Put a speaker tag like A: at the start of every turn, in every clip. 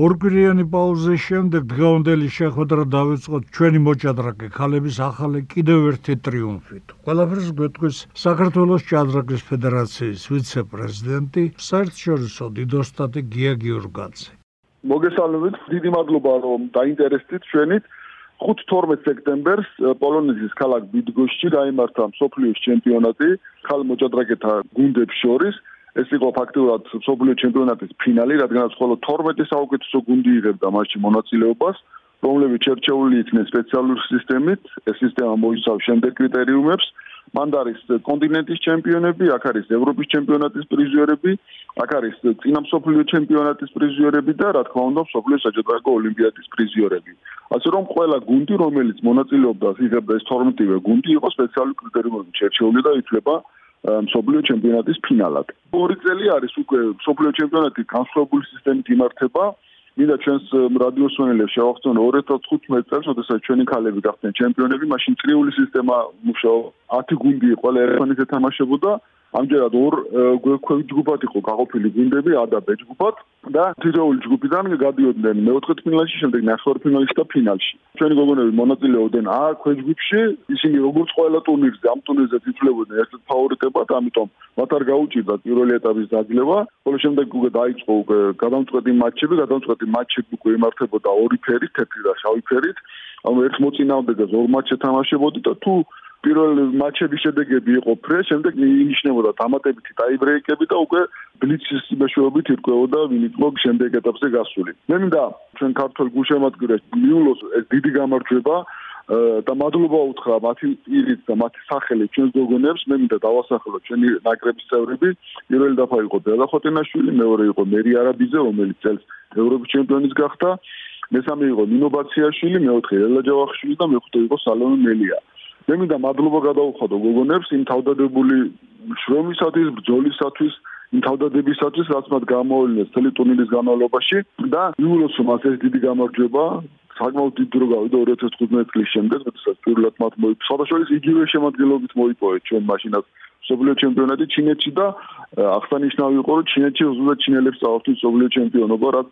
A: ორკვირიანი პაუზის შემდეგ დღევანდელი შეხვედრა დაიწყოთ ჩვენი მოჭადრაკე ქალების ახალი კიდევ ერთი ტრიუმფით. ყველაფერს გვეთქვის საქართველოს ჭადრაკის ფედერაციის ვიცე-პრეზიდენტი, საერთაშორისო დიდოსტატი გია გიორგაძე.
B: მოგესალმებით, დიდი მადლობა რომ დაინტერესდით ჩვენით. 5-12 სექტემბერს პოლონეთის ქალაქ ბიდგოშში გამართა მსოფლიოს ჩემპიონატი ხალ მოჭადრაკეთა გუნდებს შორის. ეს იყო ფაქტურად სოფლიო ჩემპიონატის ფინალი, რადგანაც მხოლოდ 12 საუკეთესო გუნდი იღებდა მასში მონაწილეობას, რომლებიც შერჩეული იქნენ სპეციალური სისტემით. ეს სისტემა მოიცავს შემდეგ კრიტერიუმებს: მან არის კონტინენტის ჩემპიონები, აქ არის ევროპის ჩემპიონატის პრიზიორები, აქ არის წინა სოფლიო ჩემპიონატის პრიზიორები და რა თქმა უნდა, სოფლიო საჯარო ოლიმპიადის პრიზიორები. ასე რომ ყველა გუნდი, რომელიც მონაწილეობდა იღებდა ეს 12-ვე გუნდი, იყო სპეციალური კრიტერიუმებით შერჩეული და ითვლება მსოფლიო ჩემპიონატის ფინალად. ორი წელი არის უკვე მსოფლიო ჩემპიონატი განსხვავებული სისტემით იმართება. მინდა ჩვენს რადიოსმენელებს შევახსენო 2015 წელს, როდესაც ჩვენი ქალები გახდნენ ჩემპიონები, მაშინ წრიული სისტემა მუშაობდა. 10 გუნდი ყველა ეროვნულ ეთამაშებოდა ამჯერად ორ ქვეით ჯგუფად იყო გაყოფილი გუნდები A და B ჯგუფად და თითოეული ჯგუფიდან გადიოდნენ მეოთხედფინალში, შემდეგ ნახევარფინალში და ფინალში. ჩვენი გოგონები მონაწილეობდნენ A ქვეით ჯგუფში, ისინი როგორც ყველა ტურნირზე ამ ტურნირზე თითლებოდნენ ერთ-ერთ ფავორიტებად, ამიტომ მათ არ გაუჭირდა პირველი ეტაპის დაძლევა, ხოლო შემდეგ უკვე დაიწყო გადამწყვეტი მატჩები, გადამწყვეტი მატჩები უკვე იმართებოდა ორი ფერით, თეთრი და შავი ფერით. ანუ ერთ მოწინააღმდეგეს ორ მატჩს ეთამაშებოდი და თუ პირველ მატჩების შედეგები იყო ფრეს, შემდეგ ინიშნებოდა დამატებითი ტაიბრეიკები და უკვე ბლიცის მეშვეობით ირკვეოდა ვინ იყო შემდეგ ეტაპზე გასული. მე მინდა ჩვენ ქართულ გულშემატკივრებს მიულოს ეს დიდი გამარჯვება და მადლობა უთხრა მათი პირით და მათი სახელით ჩვენს გოგონებს. მე მინდა დავასახელო ჩვენი ნაკრების წევრები. პირველი დაფა იყო ბელა ხოტენაშვილი მეორე იყო მერი არაბიძე რომელიც წელს ევროპის ჩემპიონის გახდა. მესამე იყო ნინობაციაშვილი მეოთხე ელა ჯავახიშვილი და მეხუთე იყო სალომე მელია მე მინდა მადლობა გადავუხადო გოგონებს იმ თავდადებული შრომისათვის, ბრძოლისათვის, იმ თავდადებისათვის, რაც მათ გამოავლინეს წელი ტურნირის განმავლობაში და მიულოს მას ეს დიდი გამარჯვება საკმაოდ დიდ დრო გავიდა 2015 წლის შემდეგ, როდესაც პირველად მათ მოიპოვა. სხვადასხვა იგივე შემადგენლობით მოიპოვეთ ჩვენ მაშინაც სოფლიო ჩემპიონატი ჩინეთში და აღსანიშნავი იყო რომ ჩინეთში უზრუნველად ჩინელებს წავართვით სოფლიო ჩემპიონობა, რაც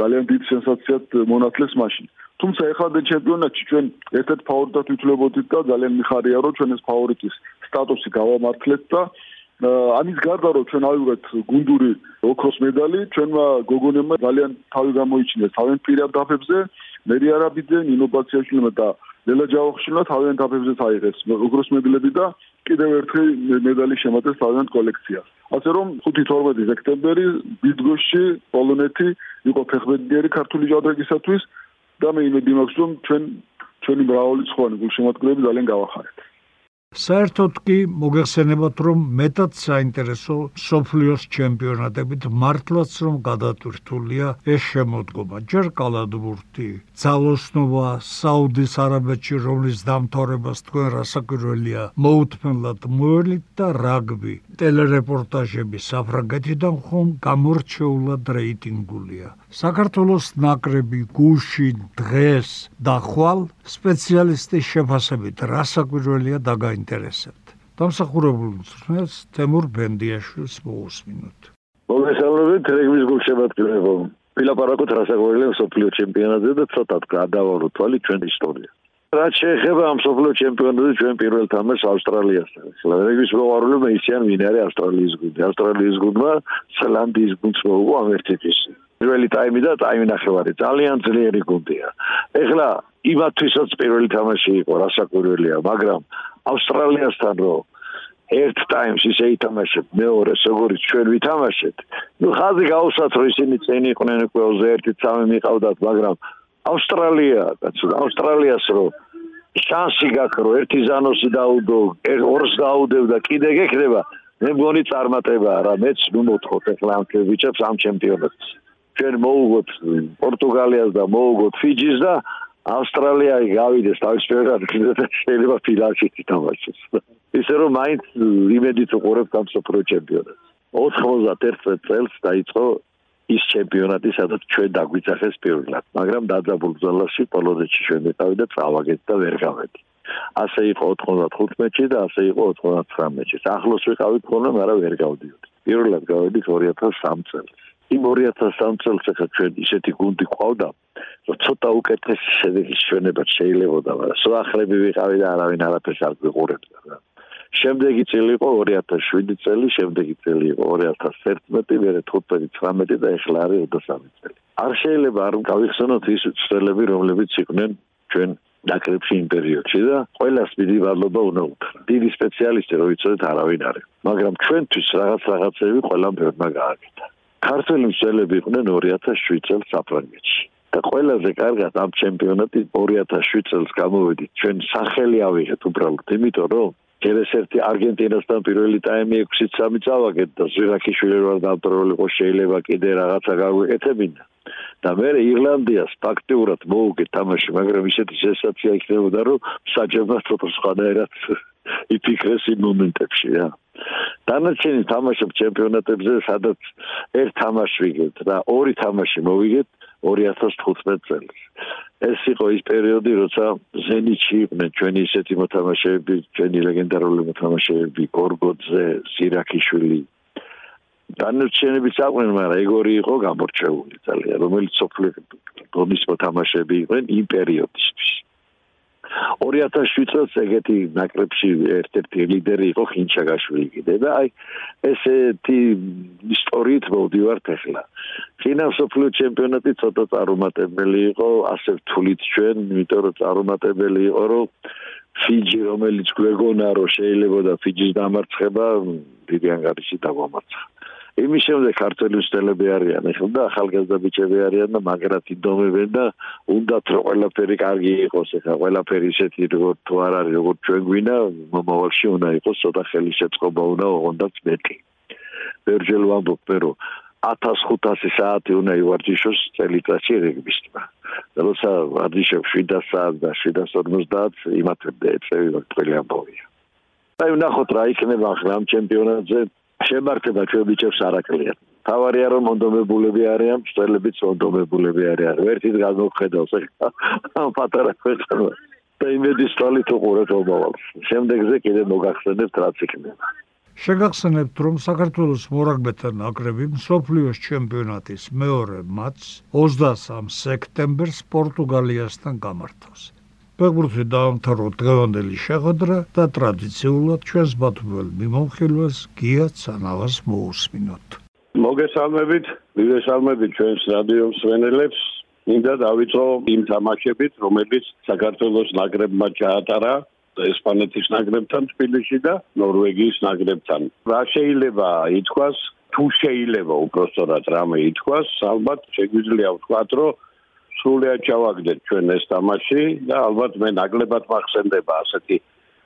B: ძალიან დიდ სენსაციად მონათლეს მაშინ. თუმცა ეხლა ჩემპიონატში ჩვენ ერთ-ერთ ფავორიტად ვითვლებოდით და ძალიან მიხარია რომ ჩვენ ეს ფავორიტის სტატუსი გავამართლეთ და ამის გარდა რომ ჩვენ ავიღეთ გუნდური ოქროს მედალი, ჩვენმა გოგონებმა ძალიან თავი გამოიჩინეს თავენ პირად დაფებზე, მერი არაბიძე, ნინო ბაციაშვილმა და ლელა ჯავახიშვილმა თავენ დაფებზეც აიღეს ოქროს მედლები და კიდევ ერთი მედალი შემატეს თავიანთ კოლექციას. ასე რომ 5-12 სექტემბერი ბიძგოში პოლონეთი იყო ფეხბურთიერი ქართული ჯადაგისათვის და მე იმედი მაქვს რომ ჩვენ ჩვენი მრავალი სხვა გულშემატკივრები ძალიან გავახარეთ.
A: საერთოდ კი მოგეხსენებათ რომ მეტად საინტერესო სოფლიოს ჩემპიონატებით მართლაც რომ გადატვირთულია ეს შემოდგომა. ჯერ კალადბურთი ძალოსნობა საუდის არაბეთში რომლის დამთავრებას თქვენ რასაკვირველია მოუთმენლად მოელით და რაგბი ტელერეპორტაჟები საფრანგეთიდან ხომ გამორჩეულად რეიტინგულია საქართველოს ნაკრები გუშინ დღეს და ხვალ სპეციალისტის შეფასებით რასაკვირველია დაგაინტერესებთ. დამსახურებული ძმას თემურ ბენდიაშვილს მოусმინოთ.
C: მოგესალმებით რეგბის გულშემატკივრებო. ფილაპარაკოთ რასაკვირველია სოფლიო ჩემპიონატზე და ცოტა გადავარო თვალი ჩვენ ისტორია. რაც შეეხება ამ სოფლიო ჩემპიონატზე ჩვენ პირველ თამაშს ავსტრალიასთან. ახლა რეგბის მოყვარულებმა ისიან ვინ არის ავსტრალიის გუნდი. ავსტრალიის გუნდმა სლანდიის გუნდს მოუგო ამ ერთის. პირველი ტაიმი და ტაიმი ნახევარი ძალიან ძლიერი გუნდია. ეხლა იმათთვისაც პირველი თამაში იყო რასაკვირველია, მაგრამ ავსტრალიასთან რო ერთ ტაიმს ისე ითამაშეთ, მეორე როგორიც ჩვენ ვითამაშეთ. ნუ ხაზი გაუსათ რომ ისინი წინ იყვნენ უკვე 21-3 მიყავდათ, მაგრამ ავსტრალია, კაცო, ავსტრალიას რო შანსი გაქვს რომ ერთი ზანოსი დაუდო, ორს დაუდევ და კიდე გექნება, მე მგონი წარმატებაა რა, მეც ნუ მოთხოვთ ახლა ამ ქებიჩებს ამ ჩემპიონატს. ჩვენ მოუგოთ პორტუგალიას და მოუგოთ ფიჯის და ავსტრალია გავიდეს თავის ფერად და შეიძლება ფინალში თამაშოს. ისე რომ მაინც იმედით უყურებთ ამ სუპერ ჩემპიონატს. 91 წელს დაიწყო ის ჩემპიონატი, სადაც ჩვენ დაგვიძახეს პირველად, მაგრამ დაძაბულ ბრძოლაში პოლონეთში ჩვენ მეტავი და წავაგეთ და ვერ გავედი. ასე იყო 95-ში და ასე იყო 99-ში. ახლოს ვიყავით ხოლმე, მაგრამ ვერ გავდიოდი. პირველად გავედი 2003 წელს. იმ 2003 წელს ახლა ჩვენ ისეთი გუნდი ყავდა რომ ცოტა უკეთესი შედეგი ჩვენებად შეიძლებოდა მაგრამ სვახრები ვიყავი და არავინ არაფერს არ გვიყურებდა რა შემდეგი წელი იყო 2007 წელი შემდეგი წელი იყო 2011 მერე 15 19 და ახლა არის 23 წელი არ შეიძლება არ გავიხსენოთ ის ცდელები რომლებიც იყვნენ ჩვენ ნაკრებში იმ პერიოდში და ყველას დიდი ვალობა უნდა უთხრა. დიდი სპეციალისტი რო იცოდეთ არავინ არის. მაგრამ ჩვენთვის რაღაც რაღაცები ყველამ ბევრმა გააკეთა. ქართული მსვლელები იყვნენ 2007 წელს საფრანგეთში. და ყველაზე კარგად ამ ჩემპიონატის 2007 წელს გამოვედით. ჩვენ სახელი ავიღეთ უბრალოდ, იმიტომ რომ ჯერეს ერთი არგენტინასთან პირველი ტაიმი 6-3 წავაგეთ და ზირაქიშვილი რო დამტროლიყო შეიძლება კიდე რაღაცა გაგვეკეთებინა. და მე ირლანდიას ფაქტიურად მოუგე თამაში, მაგრამ ისეთი სენსაცია იქნებოდა, რომ საჯებნა ცოტა სხვადასხვა იფიქრეს იმ მომენტებში, რა. დანარჩენი თამაშობ ჩემპიონატებზე, სადაც ერთ თამაშს ვიგებთ და ორი თამაში მოვიგეთ 2015 წელს. ეს იყო ის პერიოდი, როცა ზენიტში იყვნენ ჩვენი ისეთი მოთამაშეები, ჩვენი ლეგენდარული მოთამაშეები, გორგოძე, სირაქიშვილი, დანარჩენები საყვნენ, მაგრამ ეგორი იყო გამორჩეული ძალიან, რომელიც სოფლიო დონის მოთამაშეები იყვნენ იმ პერიოდისთვის. 2007 წელს ეგეთი ნაკრებში ერთ-ერთი ლიდერი იყო ხინჩაგაშვილი კიდე და აი ესეთი ისტორიით მოვდივართ ახლა. ფინანსოფლიო ჩემპიონატი ცოტა წარუმატებელი იყო, ასე ვთვლით ჩვენ, იმიტომ რომ წარუმატებელი იყო, რომ ფიჯი რომელიც გვეგონა რომ შეიძლება და ფიჯის დამარცხება დიდი ანგარიში დაგვამარცხა. იმის შემდეგ ქართული სტელები არიან ახლა და ახალგაზრდა ბიჭები არიან და მაგრად იდომებენ და უნდათ რომ ყველაფერი კარგი იყოს ახლა ყველაფერი ისეთი როგორ თუ არ არის როგორ ჩვენ გვინა მომავალში უნდა იყოს ცოტა ხელი შეწყობა უნდა ოღონდაც მეტი. ვერჯელ ვამბობ რომ 1500 საათი უნდა ივარჯიშოს წელიწადში რეგბისტმა. და როცა ვარჯიშობ 700 საათს და 750 იმათებდა ეწევი ყველი ამბავია. აი ნახოთ რა იქნება ახლა ამ ჩემპიონატზე შემართება ჩვენ ბიჭებს არაკლია. თავარია რომ მონდომებულები არიან, სწორლებიც მონდომებულები არიან. ვერთით გამოხედავს ამ პატარა ქვეყანა. და იმედი სწორით უყურეთ მომავალს. შემდეგზე კიდე მოგახსენებთ რაც იქნება.
A: შეგახსენებთ რომ საქართველოს მორაგბეთა ნაკრები მსოფლიოს ჩემპიონატის მეორე მატჩს 23 სექტემბერს პორტუგალიასთან გამართავს. ფეხბურთი დაამთავრა დღევანდელი შეხვედრა და ტრადიციულად ჩვენს ბათუმელ მიმოხილვას გია ცანავას მოусმინოთ.
D: მოგესალმებით, მივესალმებით ჩვენს რადიო მსვენელებს. მინდა დავიწყო იმ თამაშებით, რომელიც საქართველოს ნაკრებმა ჩაატარა ესპანეთის ნაკრებთან თბილისში და ნორვეგიის ნაკრებთან. რა შეიძლება ითქვას, თუ შეიძლება უფრო სწორად რამე ითქვას, ალბათ შეგვიძლია ვთქვათ, რომ სრულიად ჩავაგდეთ ჩვენ ეს თამაში და ალბათ მე ნაკლებად მახსენდება ასეთი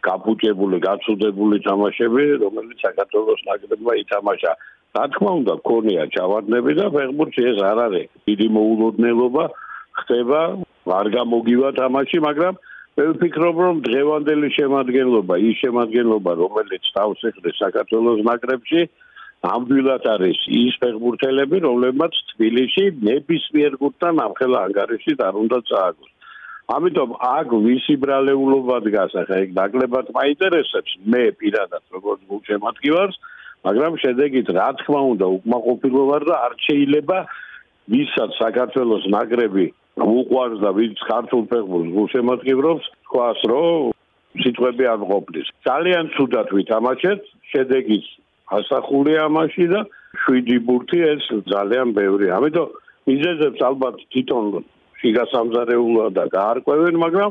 D: გაფუჭებული, გაცუდებული თამაშები, რომელიც საქართველოს ნაკრებმა ითამაშა. რა თქმა უნდა, ქონია ჩავარდნები და ფეხბურთი ეს არ არის დიდი მოულოდნელობა ხდება, არ გამოგივა თამაში, მაგრამ მე ვფიქრობ, რომ დღევანდელი შემადგენლობა, ის შემადგენლობა, რომელიც თავს ეხლეს საქართველოს ნაკრებში, ამბილად არის ის ფეხბურთელები, რომლებმაც თბილისში ნებისმიერ გუნდთან ამხელა ანგარიში არ უნდა წააგოს. ამიტომ აქ ვისი ბრალეულობა დგას, ახლა ეგ ნაკლებად მაინტერესებს მე პირადად როგორც გულშემატკივარს, მაგრამ შედეგით რა თქმა უნდა უკმაყოფილო ვარ და არ შეიძლება ვისაც საქართველოს ნაკრები უყვარს და ვინც ქართულ ფეხბურთს გულშემატკივრობს, თქვას რომ სიტყვები არ ყოფნის. ძალიან ცუდად ვითამაშეთ, შედეგით ასახულია ამაში და შვიდი ბურთი ეს ძალიან ბევრი. ამიტომ მიზეზებს ალბათ თვითონ შიგასამზარეულო და გაარკვევენ, მაგრამ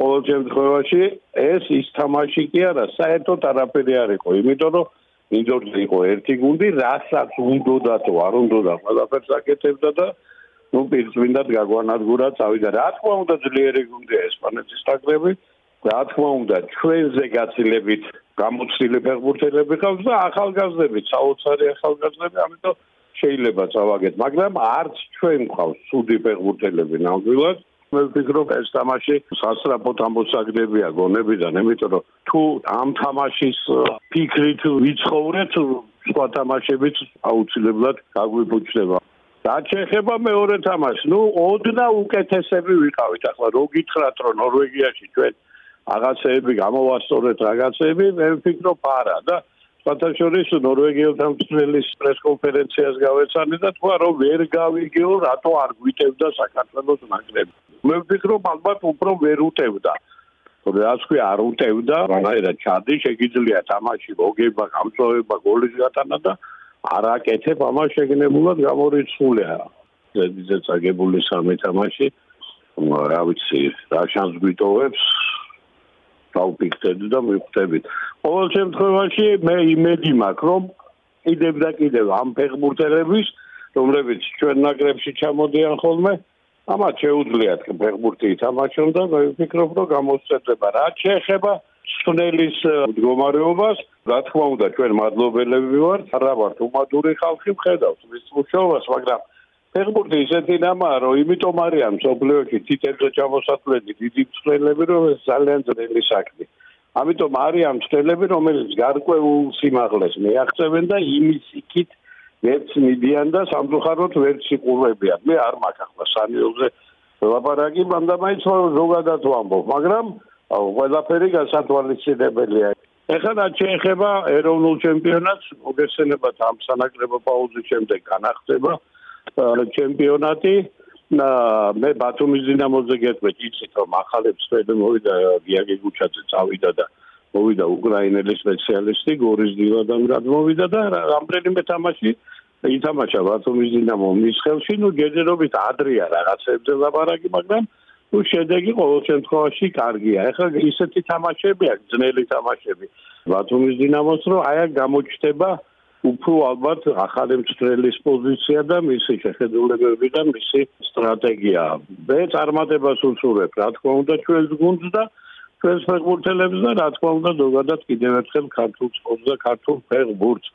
D: ყოველ შემთხვევაში ეს ის თამაში კი არა, საერთოდ არაფერი არ იყო, იმიტომ რომ მინდორზე იყო ერთი გუნდი, რასაც უნდოდათო, არ უნდოდა, ყველაფერს აკეთებდა და ნუ პირწმინდად გაგვანადგურა, წავიდა. რა თქმა უნდა, ძლიერი გუნდია ესპანეთის ნაკრები. რა თქმა უნდა, ჩვენზე გაცილებით გამოცდილი ფეხბურთელები ყავს და ახალგაზრდები, საოცარი ახალგაზრდები, ამიტომ შეიძლება წავაგეთ, მაგრამ არც ჩვენ ყავს სუდი ფეხბურთელები ნამდვილად. მე ვფიქრობ, ეს თამაში სასწრაფოდ ამოსაგდებია გონებიდან, იმიტომ რომ თუ ამ თამაშის ფიქრით ვიცხოვრეთ, სხვა თამაშებიც აუცილებლად გაგვიფუჭდება. და შეიძლება მეორე თამაში, ну, ოდნა უკეთესები ვიყავით. ახლა რო გითხრათ, რომ ნორვეგიაში ჩვენ რაღაცეები გამოვასწორეთ რაღაცეები, მე ვფიქრობ არა და ფათაშორის ნორვეგიელთან მსვლელის პრესკონფერენციას გავეცანი და თქვა რომ ვერ გავიგეო რატო არ გვიტევდა საქართველოს ნაკრები. მე ვფიქრობ ალბათ უფრო ვერ უტევდა. რაც ქვია არ უტევდა, რანაირად ჩადი შეგიძლია თამაში მოგება, გამწვავება, გოლის გატანა და არაკეთებ ამას შეგნებულად გამორიცხულია. ზედიზე წაგებული სამი თამაში რა ვიცი, რა შანს გვიტოვებს დავფიქრეთ და მივხვდებით. ყოველ შემთხვევაში მე იმედი მაქვს, რომ კიდევ და კიდევ ამ ფეხბურთელების, რომლებიც ჩვენ ნაკრებში ჩამოდიან ხოლმე, ამათ შეუძლიათ ფეხბურთი ითამაშონ და მე ვფიქრობ, რომ გამოსწრება რა შეეხება სუნელის მდგომარეობას, რა თქმა უნდა, ჩვენ მადლობელები ვართ, არა ვართ უმადური ხალხი, ხედავთ მის მუშაობას, მაგრამ ფეხბურთი ისეთი ნამაა, რომ იმიტომ არიან მსოფლიოში თითებზე ჩამოსახლენი დიდი მსვლელები, რომ ეს ძალიან ძნელი საქმეა. ამიტომ არიან მსვლელები, რომელიც გარკვეულ სიმაღლეს მიაღწევენ და იმის იქით ვერც მიდიან და სამწუხაროდ ვერც იყურებიან. მე არ მაქვს ახლა სანიოზე ლაპარაკი, მანდა მაინც ზოგადად ვამბობ, მაგრამ ყველაფერი გასათვალისწინებელია. ეხლა რაც შეეხება ეროვნულ ჩემპიონატს, მოგესწრებათ ამ სანაკრებო პაუზის შემდეგ განახდება ჩემპიონატი. და მე ბათუმის დინამოზე გეტყვით იცით რომ ახალებს ფედე მოვიდა გიაგე გუჩაძე წავიდა და მოვიდა უკრაინელი სპეციალისტი გორის დილადამრად მოვიდა და რამდენიმე თამაში ითამაშა ბათუმის დინამო მის ხელში. ნუ ჯერჯერობით ადრია რაღაცებზე ლაპარაკი მაგრამ ნუ შედეგი ყოველ შემთხვევაში კარგია. ეხლა ისეთი თამაშები აქვს ძნელი თამაშები ბათუმის დინამოს რომ აი აქ გამოჩნდება უფრო ალბათ ახალი მწვრთნელის პოზიცია და მისი შეხედულებები და მისი სტრატეგია. მე წარმატებას უსურვებ, რა თქმა უნდა, ჩვენს გუნდს და ჩვენს ფეხბურთელებს და რა თქმა უნდა, ზოგადად კიდევ ერთხელ ქართულ სპორტს და ქართულ ფეხბურთს.